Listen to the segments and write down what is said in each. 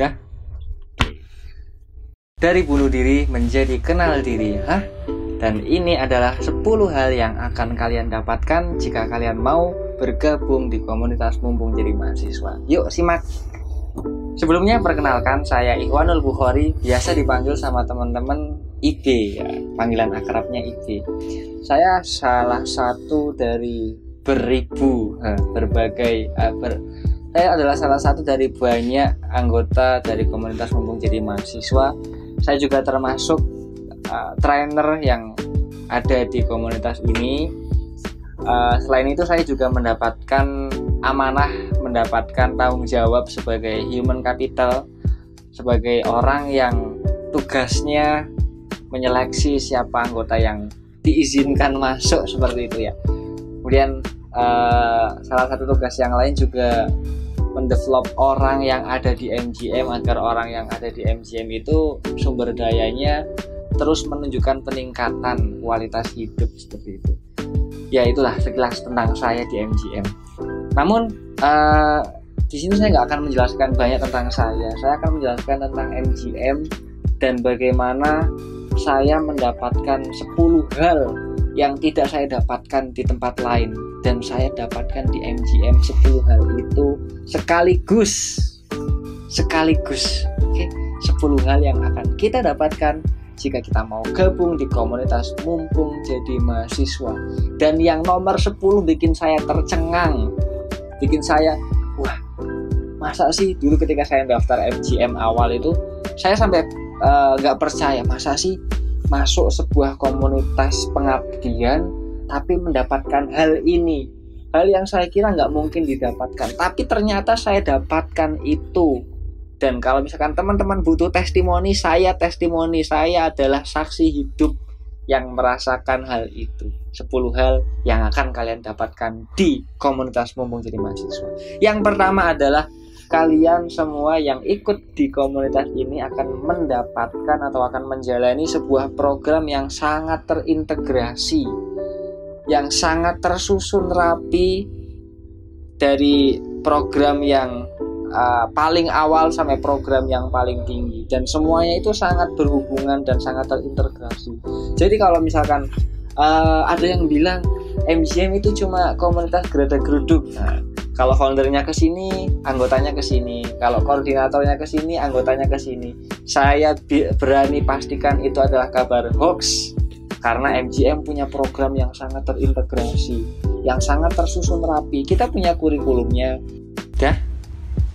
Dah. Dari bunuh diri menjadi kenal diri, hah? Dan ini adalah 10 hal yang akan kalian dapatkan jika kalian mau bergabung di komunitas mumpung jadi mahasiswa. Yuk simak. Sebelumnya perkenalkan saya Ikhwanul Bukhari, biasa dipanggil sama teman-teman IB ya, panggilan akrabnya IB. Saya salah satu dari beribu berbagai eh, ber, saya adalah salah satu dari banyak anggota dari komunitas mumpung jadi mahasiswa. Saya juga termasuk uh, trainer yang ada di komunitas ini. Uh, selain itu saya juga mendapatkan amanah, mendapatkan tanggung jawab sebagai human capital, sebagai orang yang tugasnya menyeleksi siapa anggota yang diizinkan masuk seperti itu ya. Kemudian uh, salah satu tugas yang lain juga mendevelop orang yang ada di MGM agar orang yang ada di MGM itu sumber dayanya terus menunjukkan peningkatan kualitas hidup seperti itu. Ya itulah sekilas tentang saya di MGM. Namun uh, di sini saya nggak akan menjelaskan banyak tentang saya. Saya akan menjelaskan tentang MGM dan bagaimana saya mendapatkan 10 hal yang tidak saya dapatkan di tempat lain dan saya dapatkan di MGM 10 hal itu sekaligus. Sekaligus. Oke okay? 10 hal yang akan kita dapatkan jika kita mau gabung di komunitas mumpung jadi mahasiswa. Dan yang nomor 10 bikin saya tercengang. Bikin saya wah masa sih dulu ketika saya daftar MGM awal itu saya sampai eh, nggak uh, percaya masa sih masuk sebuah komunitas pengabdian tapi mendapatkan hal ini. Hal yang saya kira nggak mungkin didapatkan tapi ternyata saya dapatkan itu. Dan kalau misalkan teman-teman butuh testimoni saya testimoni saya adalah saksi hidup yang merasakan hal itu. 10 hal yang akan kalian dapatkan di komunitas mumpung jadi mahasiswa. Yang pertama adalah kalian semua yang ikut di komunitas ini akan mendapatkan atau akan menjalani sebuah program yang sangat terintegrasi, yang sangat tersusun rapi dari program yang uh, paling awal sampai program yang paling tinggi dan semuanya itu sangat berhubungan dan sangat terintegrasi. Jadi kalau misalkan uh, ada yang bilang MGM itu cuma komunitas gerada geruduk, nah, kalau foundernya ke sini, anggotanya ke sini. Kalau koordinatornya ke sini, anggotanya ke sini. Saya berani pastikan itu adalah kabar hoax karena MGM punya program yang sangat terintegrasi, yang sangat tersusun rapi. Kita punya kurikulumnya. Dah.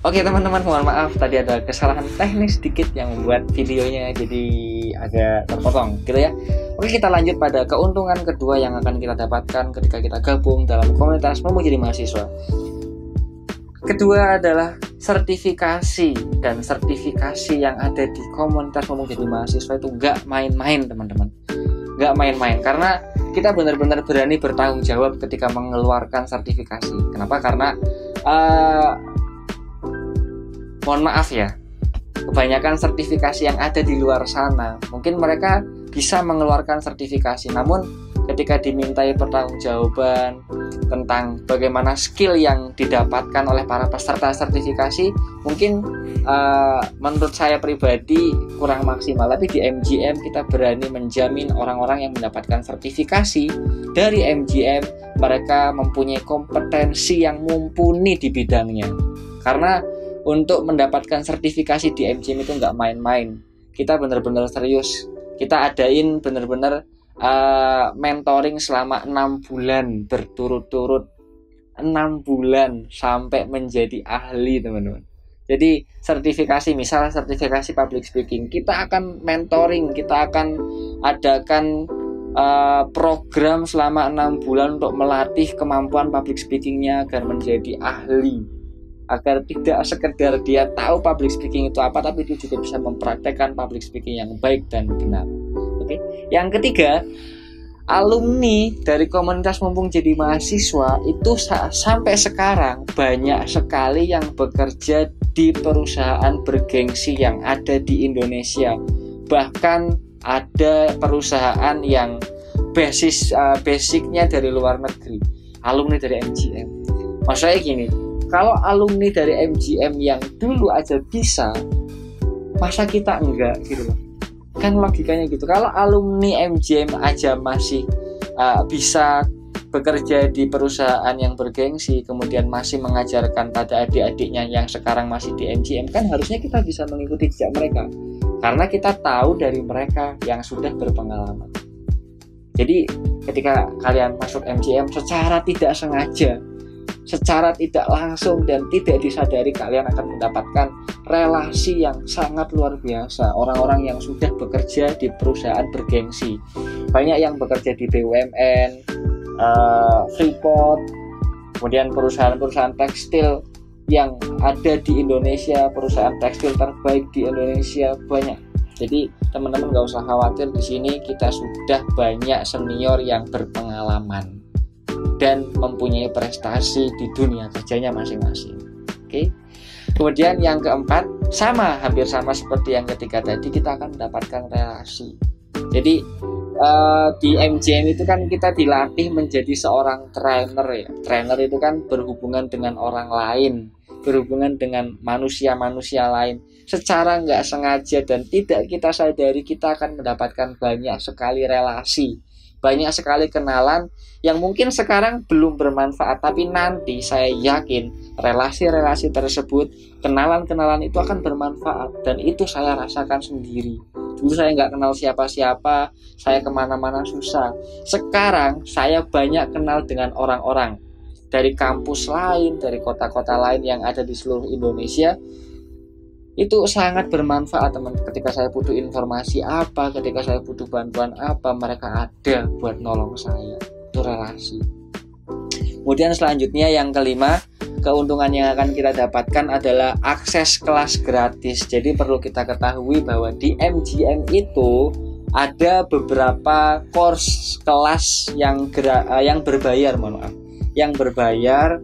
Oke teman-teman, mohon maaf tadi ada kesalahan teknis sedikit yang membuat videonya jadi agak terpotong gitu ya. Oke kita lanjut pada keuntungan kedua yang akan kita dapatkan ketika kita gabung dalam komunitas mau jadi mahasiswa. Kedua adalah sertifikasi dan sertifikasi yang ada di komunitas ngomong jadi mahasiswa itu nggak main-main teman-teman nggak main-main. Karena kita benar-benar berani bertanggung jawab ketika mengeluarkan sertifikasi. Kenapa? Karena uh, mohon maaf ya kebanyakan sertifikasi yang ada di luar sana mungkin mereka bisa mengeluarkan sertifikasi. Namun ketika dimintai pertanggungjawaban tentang bagaimana skill yang didapatkan oleh para peserta sertifikasi mungkin uh, menurut saya pribadi kurang maksimal. Tapi di MGM kita berani menjamin orang-orang yang mendapatkan sertifikasi dari MGM mereka mempunyai kompetensi yang mumpuni di bidangnya. Karena untuk mendapatkan sertifikasi di MGM itu nggak main-main. Kita benar-benar serius. Kita adain benar-benar uh, mentoring selama enam bulan berturut-turut enam bulan sampai menjadi ahli teman-teman jadi sertifikasi misalnya sertifikasi public speaking kita akan mentoring kita akan adakan uh, program selama enam bulan untuk melatih kemampuan public speakingnya agar menjadi ahli agar tidak sekedar dia tahu public speaking itu apa tapi dia juga bisa mempraktekkan public speaking yang baik dan benar. Yang ketiga, alumni dari komunitas mumpung jadi mahasiswa itu sampai sekarang banyak sekali yang bekerja di perusahaan bergengsi yang ada di Indonesia. Bahkan ada perusahaan yang basis uh, basicnya dari luar negeri, alumni dari MGM. Maksudnya gini, kalau alumni dari MGM yang dulu aja bisa, masa kita enggak gitu loh kan logikanya gitu. Kalau alumni MJM aja masih uh, bisa bekerja di perusahaan yang bergengsi kemudian masih mengajarkan pada adik-adiknya yang sekarang masih di MGM kan harusnya kita bisa mengikuti jejak mereka. Karena kita tahu dari mereka yang sudah berpengalaman. Jadi ketika kalian masuk MGM secara tidak sengaja secara tidak langsung dan tidak disadari kalian akan mendapatkan relasi yang sangat luar biasa. Orang-orang yang sudah bekerja di perusahaan bergengsi. Banyak yang bekerja di BUMN uh, Freeport kemudian perusahaan-perusahaan tekstil yang ada di Indonesia perusahaan tekstil terbaik di Indonesia banyak. Jadi teman-teman gak usah khawatir di sini kita sudah banyak senior yang berpengalaman dan mempunyai prestasi di dunia kerjanya masing-masing. Oke. Kemudian yang keempat sama hampir sama seperti yang ketiga tadi kita akan mendapatkan relasi. Jadi uh, di MJM itu kan kita dilatih menjadi seorang trainer ya. Trainer itu kan berhubungan dengan orang lain, berhubungan dengan manusia-manusia lain. Secara nggak sengaja dan tidak kita sadari kita akan mendapatkan banyak sekali relasi banyak sekali kenalan yang mungkin sekarang belum bermanfaat tapi nanti saya yakin relasi-relasi tersebut kenalan-kenalan itu akan bermanfaat. Dan itu saya rasakan sendiri. Dulu saya nggak kenal siapa-siapa saya ke mana-mana susah. Sekarang saya banyak kenal dengan orang-orang. Dari kampus lain dari kota-kota lain yang ada di seluruh Indonesia itu sangat bermanfaat teman. Ketika saya butuh informasi apa ketika saya butuh bantuan apa mereka ada buat nolong saya. Itu relasi. Kemudian selanjutnya yang kelima keuntungan yang akan kita dapatkan adalah akses kelas gratis. Jadi perlu kita ketahui bahwa di MGM itu ada beberapa course kelas yang gera, eh, yang berbayar mohon maaf. Yang berbayar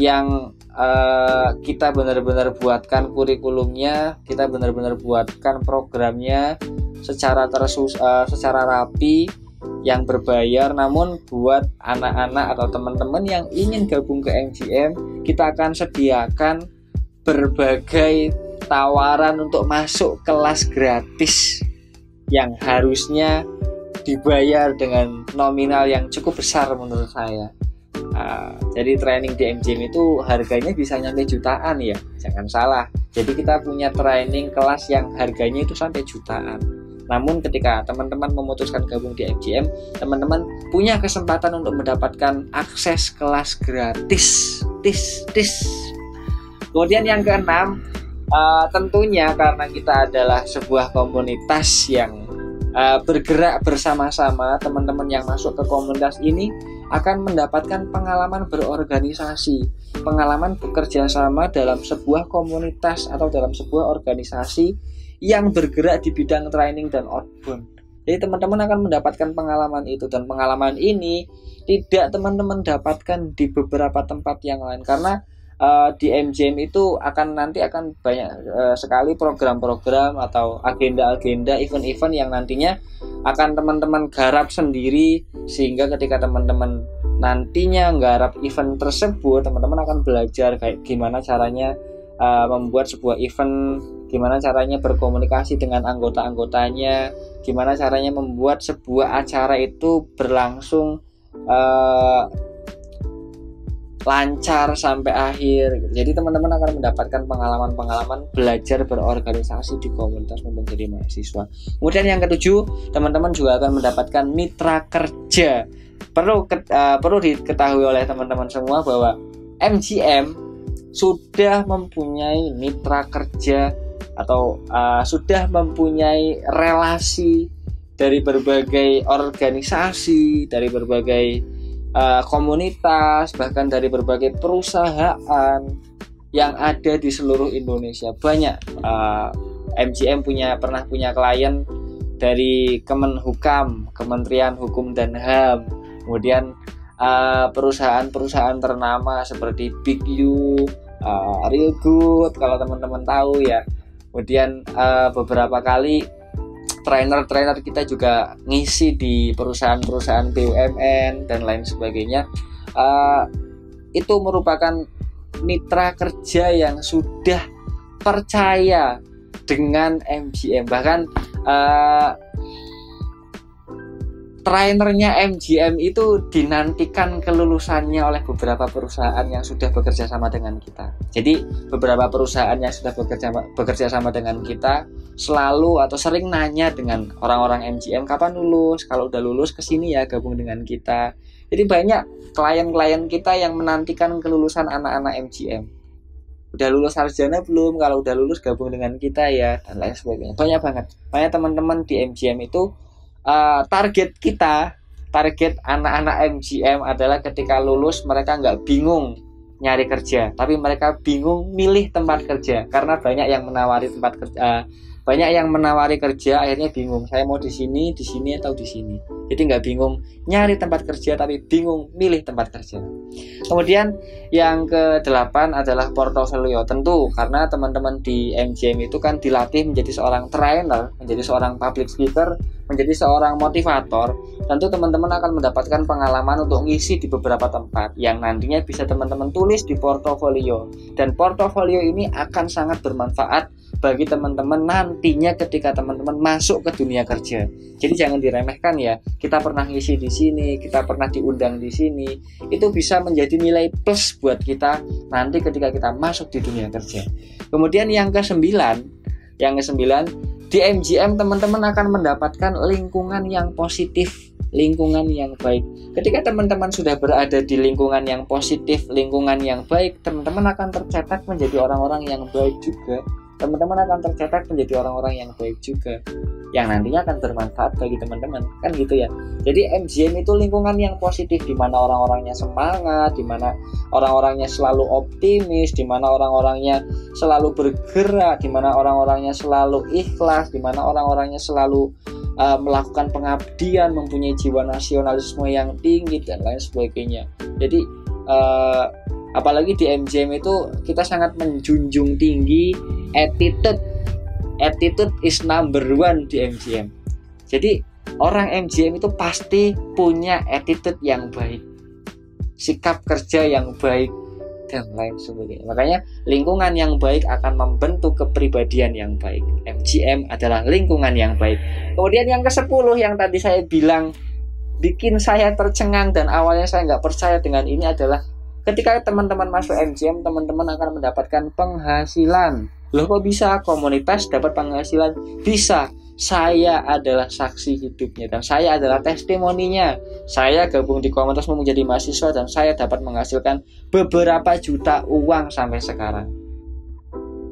yang uh, kita benar-benar buatkan kurikulumnya, kita benar-benar buatkan programnya secara tersus uh, secara rapi yang berbayar. Namun buat anak-anak atau teman-teman yang ingin gabung ke MGM kita akan sediakan berbagai tawaran untuk masuk kelas gratis yang harusnya dibayar dengan nominal yang cukup besar menurut saya Nah, jadi training di MGM itu harganya bisa nyampe jutaan ya, jangan salah. Jadi kita punya training kelas yang harganya itu sampai jutaan. Namun ketika teman-teman memutuskan gabung di MGM, teman-teman punya kesempatan untuk mendapatkan akses kelas gratis. Tis, tis. Kemudian yang keenam, uh, tentunya karena kita adalah sebuah komunitas yang uh, bergerak bersama-sama, teman-teman yang masuk ke komunitas ini akan mendapatkan pengalaman berorganisasi, pengalaman bekerja sama dalam sebuah komunitas atau dalam sebuah organisasi yang bergerak di bidang training dan outbound. Jadi teman-teman akan mendapatkan pengalaman itu dan pengalaman ini tidak teman-teman dapatkan di beberapa tempat yang lain karena uh, di MJM itu akan nanti akan banyak uh, sekali program-program atau agenda-agenda event-event yang nantinya akan teman-teman garap sendiri sehingga ketika teman-teman nantinya nggarap event tersebut teman-teman akan belajar kayak gimana caranya uh, membuat sebuah event gimana caranya berkomunikasi dengan anggota-anggotanya gimana caranya membuat sebuah acara itu berlangsung uh, lancar sampai akhir gitu. jadi teman-teman akan mendapatkan pengalaman-pengalaman belajar berorganisasi di komunitas menjadi mahasiswa kemudian yang ketujuh teman-teman juga akan mendapatkan mitra kerja perlu uh, perlu diketahui oleh teman-teman semua bahwa MGM sudah mempunyai mitra kerja atau uh, sudah mempunyai relasi dari berbagai organisasi dari berbagai uh, komunitas bahkan dari berbagai perusahaan yang ada di seluruh Indonesia. Banyak uh, eh, MGM punya pernah punya klien dari Kemenhukam Kementerian Hukum dan HAM kemudian eh, perusahaan-perusahaan ternama seperti Big U uh, Real Good kalau teman-teman tahu ya. Kemudian uh, beberapa kali trainer-trainer kita juga ngisi di perusahaan-perusahaan BUMN dan lain sebagainya. Uh, itu merupakan mitra kerja yang sudah percaya dengan MGM bahkan uh, trainernya MGM itu dinantikan kelulusannya oleh beberapa perusahaan yang sudah bekerja sama dengan kita. Jadi beberapa perusahaan yang sudah bekerja bekerja sama dengan kita selalu atau sering nanya dengan orang-orang MGM kapan lulus. Kalau udah lulus ke sini ya gabung dengan kita. Jadi banyak klien-klien kita yang menantikan kelulusan anak-anak MGM. Udah lulus sarjana belum? Kalau udah lulus gabung dengan kita ya dan lain sebagainya. Banyak banget. Banyak teman-teman di MGM itu uh, target kita target anak-anak MGM adalah ketika lulus mereka nggak bingung nyari kerja tapi mereka bingung milih tempat kerja karena banyak yang menawari tempat kerja uh, banyak yang menawari kerja akhirnya bingung. Saya mau di sini di sini atau di sini? Jadi nggak bingung nyari tempat kerja tapi bingung milih tempat kerja. Kemudian yang ke delapan adalah portofolio tentu karena teman-teman di MGM itu kan dilatih menjadi seorang trainer menjadi seorang public speaker menjadi seorang motivator. Tentu teman-teman akan mendapatkan pengalaman untuk ngisi di beberapa tempat. Yang nantinya bisa teman-teman tulis di portofolio. Dan portofolio ini akan sangat bermanfaat bagi teman-teman nantinya ketika teman-teman masuk ke dunia kerja. Jadi jangan diremehkan ya. Kita pernah ngisi di sini, kita pernah diundang di sini. Itu bisa menjadi nilai plus buat kita nanti ketika kita masuk di dunia kerja. Kemudian yang kesembilan, yang kesembilan di MGM teman-teman akan mendapatkan lingkungan yang positif lingkungan yang baik. Ketika teman-teman sudah berada di lingkungan yang positif, lingkungan yang baik, teman-teman akan tercetak menjadi orang-orang yang baik juga teman-teman akan tercetak menjadi orang-orang yang baik juga yang nantinya akan bermanfaat bagi teman-teman kan gitu ya. Jadi MGM itu lingkungan yang positif di mana orang-orangnya semangat di mana orang-orangnya selalu optimis di mana orang-orangnya selalu bergerak di mana orang-orangnya selalu ikhlas di mana orang-orangnya selalu uh, melakukan pengabdian mempunyai jiwa nasionalisme yang tinggi dan lain sebagainya. Jadi uh, apalagi di MGM itu kita sangat menjunjung tinggi attitude. Attitude is number one di MGM jadi orang MGM itu pasti punya attitude yang baik sikap kerja yang baik dan lain sebagainya. Makanya lingkungan yang baik akan membentuk kepribadian yang baik. MGM adalah lingkungan yang baik. Kemudian yang ke 10 yang tadi saya bilang bikin saya tercengang dan awalnya saya nggak percaya dengan ini adalah Ketika teman-teman masuk MGM, teman-teman akan mendapatkan penghasilan. Loh kok bisa komunitas dapat penghasilan? Bisa. Saya adalah saksi hidupnya dan saya adalah testimoninya. Saya gabung di komunitas menjadi mahasiswa dan saya dapat menghasilkan beberapa juta uang sampai sekarang.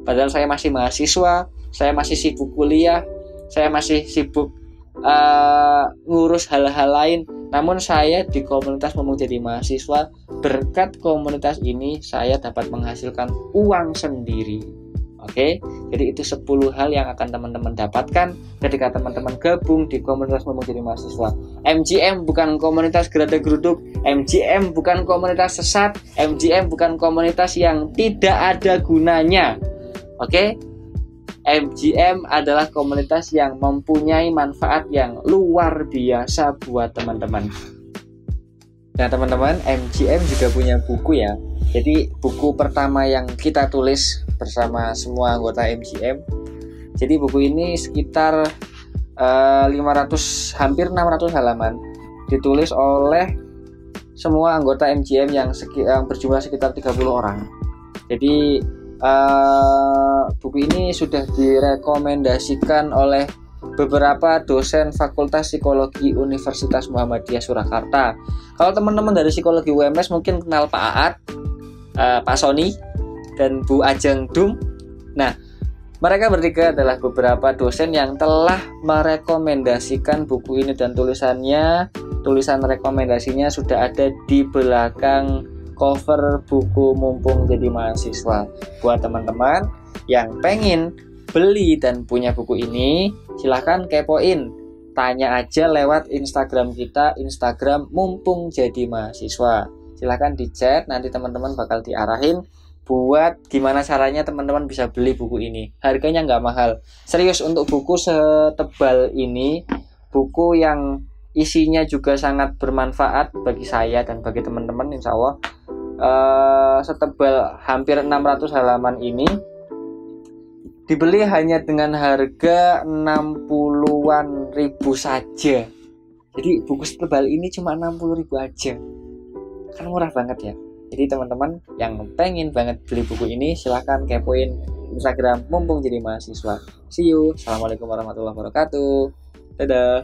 Padahal saya masih mahasiswa, saya masih sibuk kuliah, saya masih sibuk uh, ngurus hal-hal lain. Namun saya di komunitas menjadi mahasiswa berkat komunitas ini saya dapat menghasilkan uang sendiri Oke, jadi itu 10 hal yang akan teman-teman dapatkan ketika teman-teman gabung di komunitas menjadi mahasiswa. MGM bukan komunitas gerada geruduk, MGM bukan komunitas sesat, MGM bukan komunitas yang tidak ada gunanya. Oke, MGM adalah komunitas yang mempunyai manfaat yang luar biasa buat teman-teman. Nah teman-teman MGM juga punya buku ya Jadi buku pertama yang kita tulis bersama semua anggota MGM Jadi buku ini sekitar uh, eh, 500 hampir 600 halaman. Ditulis oleh semua anggota MGM yang, yang berjumlah sekitar 30 orang. Jadi uh, buku ini sudah direkomendasikan oleh beberapa dosen Fakultas Psikologi Universitas Muhammadiyah Surakarta. Kalau teman-teman dari Psikologi UMS mungkin kenal Pak Aat, uh, Pak Sony, dan Bu Ajeng Dum. Nah, mereka bertiga adalah beberapa dosen yang telah merekomendasikan buku ini dan tulisannya, tulisan rekomendasinya sudah ada di belakang cover buku mumpung jadi mahasiswa. Buat teman-teman yang pengen beli dan punya buku ini, silahkan kepoin. Tanya aja lewat Instagram kita, Instagram mumpung jadi mahasiswa. Silahkan di chat, nanti teman-teman bakal diarahin buat gimana caranya teman-teman bisa beli buku ini. Harganya nggak mahal. Serius untuk buku setebal ini, buku yang isinya juga sangat bermanfaat bagi saya dan bagi teman-teman insya Allah uh, setebal hampir 600 halaman ini dibeli hanya dengan harga 60-an ribu saja jadi buku tebal ini cuma 60 ribu aja kan murah banget ya jadi teman-teman yang pengen banget beli buku ini silahkan kepoin Instagram mumpung jadi mahasiswa. See you. Assalamualaikum warahmatullahi wabarakatuh. Dadah